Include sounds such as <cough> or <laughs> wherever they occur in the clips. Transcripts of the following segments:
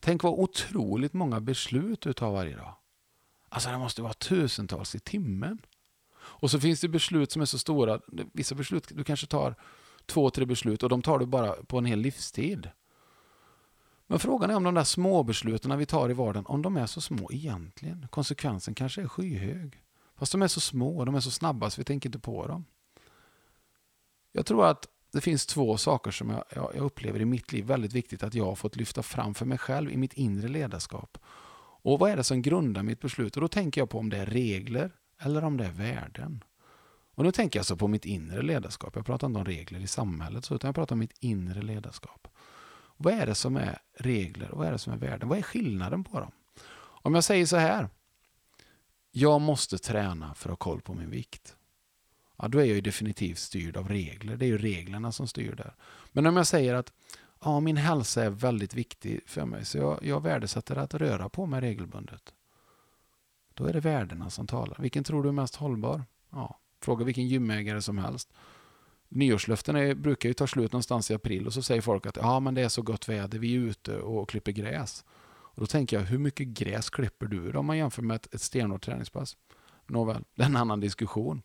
Tänk vad otroligt många beslut du tar varje dag. Alltså det måste vara tusentals i timmen. Och så finns det beslut som är så stora. Vissa beslut, du kanske tar två, tre beslut och de tar du bara på en hel livstid. Men frågan är om de där små besluten vi tar i vardagen, om de är så små egentligen. Konsekvensen kanske är skyhög. Fast de är så små, de är så snabba så vi tänker inte på dem. Jag tror att det finns två saker som jag, jag, upplever i mitt liv väldigt viktigt att jag har fått lyfta fram för mig själv i mitt inre ledarskap. Och vad är det som grundar mitt beslut? Och då tänker jag på om det är regler eller om det är värden. Och nu tänker jag alltså på mitt inre ledarskap. Jag pratar inte om regler i samhället, utan jag pratar om mitt inre ledarskap. Vad är det som är regler och vad är det som är värden? Vad är skillnaden på dem? Om jag säger så här. Jag måste träna för att ha koll på min vikt. Ja, då är jag ju definitivt styrd av regler. Det är ju reglerna som styr där. Men om jag säger att ja, min hälsa är väldigt viktig för mig, så jag, jag värdesätter att röra på mig regelbundet. Då är det värdena som talar. Vilken tror du är mest hållbar? Ja, fråga vilken gymägare som helst. Nyårslöften är, brukar ju ta slut någonstans i april och så säger folk att ja, men det är så gott väder, vi är ute och klipper gräs. Och då tänker jag, hur mycket gräs klipper du om man jämför med ett, ett stenhårt träningspass? Nåväl, det är en annan diskussion.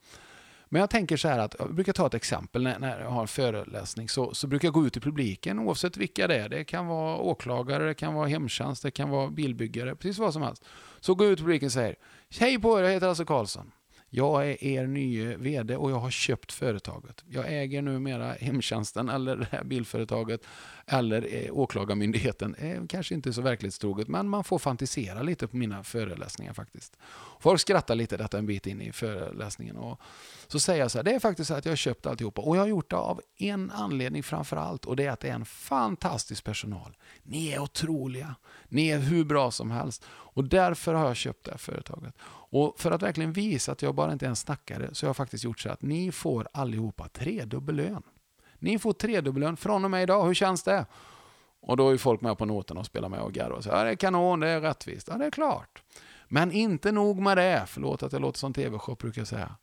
Men jag tänker så här att, jag brukar ta ett exempel när, när jag har en föreläsning, så, så brukar jag gå ut i publiken oavsett vilka det är. Det kan vara åklagare, det kan vara hemtjänst, det kan vara bilbyggare, precis vad som helst. Så går jag ut i publiken och säger, hej på er, jag heter Lasse Karlsson. Jag är er nye VD och jag har köpt företaget. Jag äger numera hemtjänsten eller det här bilföretaget eller eh, åklagarmyndigheten. Eh, kanske inte så verklighetstroget, men man får fantisera lite på mina föreläsningar faktiskt. Folk skrattar lite detta en bit in i föreläsningen. Och så säger jag så här, det är faktiskt så att jag har köpt alltihopa och jag har gjort det av en anledning framför allt och det är att det är en fantastisk personal. Ni är otroliga. Ni är hur bra som helst och därför har jag köpt det här företaget. Och för att verkligen visa att jag bara inte en snackare så har faktiskt gjort så att ni får allihopa tredubbel lön. Ni får tredubbel lön från och med idag. Hur känns det? Och då är folk med på noterna och spelar med och garvar. Ja, det är kanon, det är rättvist. Ja, det är klart. Men inte nog med det. Förlåt att jag låter som tv-shop brukar jag säga.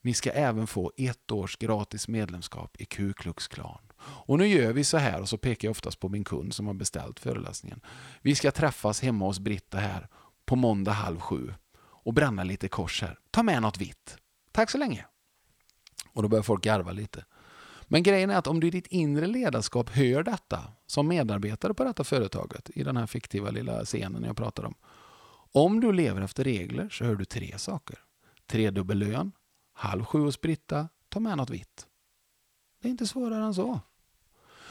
Ni ska även få ett års gratis medlemskap i Ku Klux Klan. Och nu gör vi så här, och så pekar jag oftast på min kund som har beställt föreläsningen. Vi ska träffas hemma hos Britta här på måndag halv sju och bränna lite kors här. Ta med något vitt. Tack så länge. Och då börjar folk garva lite. Men grejen är att om du i ditt inre ledarskap hör detta som medarbetare på detta företaget i den här fiktiva lilla scenen jag pratar om. Om du lever efter regler så hör du tre saker. Tredubbel lön, halv sju och spritta, ta med något vitt. Det är inte svårare än så.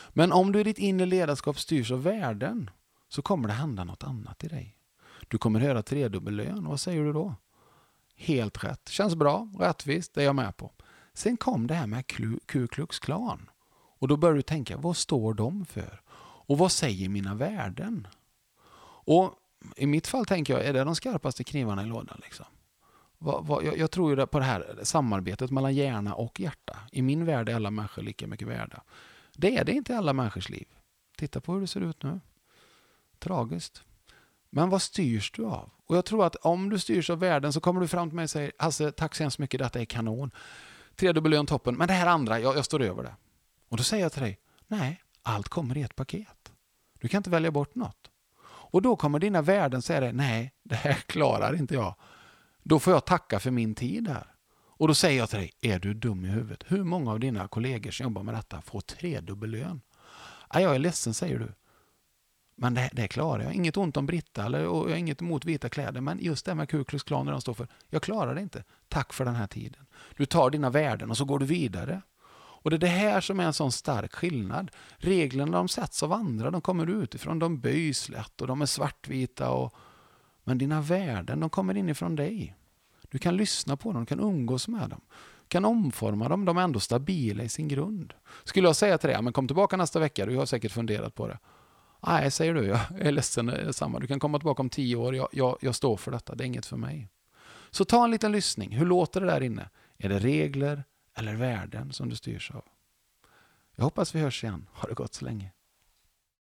Men om du i ditt inre ledarskap styrs av värden så kommer det hända något annat i dig. Du kommer höra tredubbel lön. Vad säger du då? Helt rätt. Känns bra, rättvist, det är jag med på. Sen kom det här med Ku Klux Klan. Och då började du tänka, vad står de för? Och vad säger mina värden? Och i mitt fall tänker jag, är det de skarpaste knivarna i lådan? Liksom? Vad, vad, jag, jag, tror ju på det här samarbetet mellan hjärna och hjärta. I min värld är alla människor lika mycket värda. Det är det inte i alla människors liv. Titta på hur det ser ut nu. Tragiskt. Men vad styrs du av? Och jag tror att om du styrs av värden så kommer du fram till mig och säger Hasse, tack så hemskt mycket, detta är kanon. Tredubbel lön toppen, men det här andra, jag, jag står över det. Och då säger jag till dig, nej, allt kommer i ett paket. Du kan inte välja bort något. Och då kommer dina värden säga dig, nej, det här <laughs> klarar inte jag. Då får jag tacka för min tid här. Och då säger jag till dig, är du dum i huvudet? Hur många av dina kollegor som jobbar med detta får tredubbel lön? jag är ledsen, säger du. Men det, det klarar jag. Inget ont om Britta eller, och jag har inget emot vita kläder. Men just det med Ku Klux Klan de står för. Jag klarar det inte. Tack för den här tiden. Du tar dina värden och så går du vidare. Och det är det här som är en sån stark skillnad. Reglerna de sätts av andra, de kommer utifrån, de böjs lätt och de är svartvita. Och, men dina värden, de kommer inifrån dig. Du kan lyssna på dem, du kan umgås med dem. Du kan omforma dem, de är ändå stabila i sin grund. Skulle jag säga till dig, men kom tillbaka nästa vecka, du har säkert funderat på det. Nej, säger du, jag är ledsen, det är samma. Du kan komma tillbaka om tio år, jag, jag, jag står för detta, det är inget för mig. Så ta en liten lyssning, hur låter det där inne? Är det regler eller värden som du styrs av? Jag hoppas vi hörs igen, ha det gott så länge.